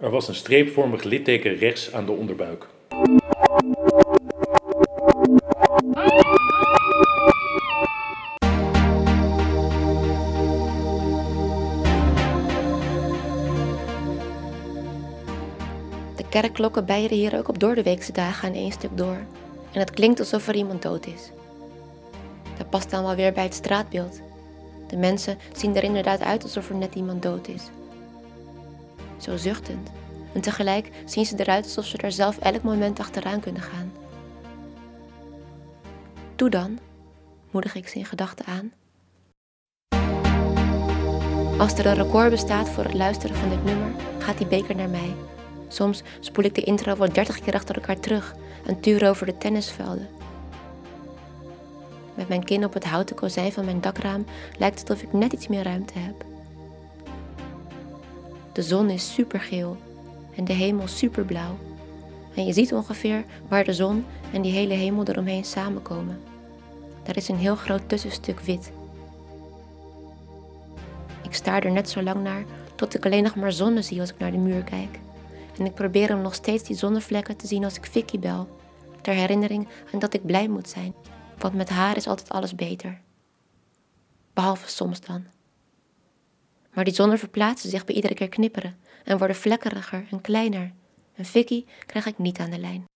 Er was een streepvormig litteken rechts aan de onderbuik. De kerkklokken bijeren hier ook op doordeweekse dagen aan één stuk door. En het klinkt alsof er iemand dood is. Dat past dan wel weer bij het straatbeeld. De mensen zien er inderdaad uit alsof er net iemand dood is. Zo zuchtend. En tegelijk zien ze eruit alsof ze er zelf elk moment achteraan kunnen gaan. Doe dan, moedig ik ze in gedachten aan. Als er een record bestaat voor het luisteren van dit nummer, gaat die beker naar mij. Soms spoel ik de intro wel 30 keer achter elkaar terug en tuur over de tennisvelden. Met mijn kin op het houten kozijn van mijn dakraam lijkt het alsof ik net iets meer ruimte heb. De zon is supergeel en de hemel superblauw. En je ziet ongeveer waar de zon en die hele hemel eromheen samenkomen. Daar is een heel groot tussenstuk wit. Ik staar er net zo lang naar tot ik alleen nog maar zonne zie als ik naar de muur kijk. En ik probeer hem nog steeds die zonnevlekken te zien als ik Vicky bel. Ter herinnering aan dat ik blij moet zijn. Want met haar is altijd alles beter. Behalve soms dan. Maar die zonnen verplaatsen zich bij iedere keer knipperen en worden vlekkeriger en kleiner. En Vicky krijg ik niet aan de lijn.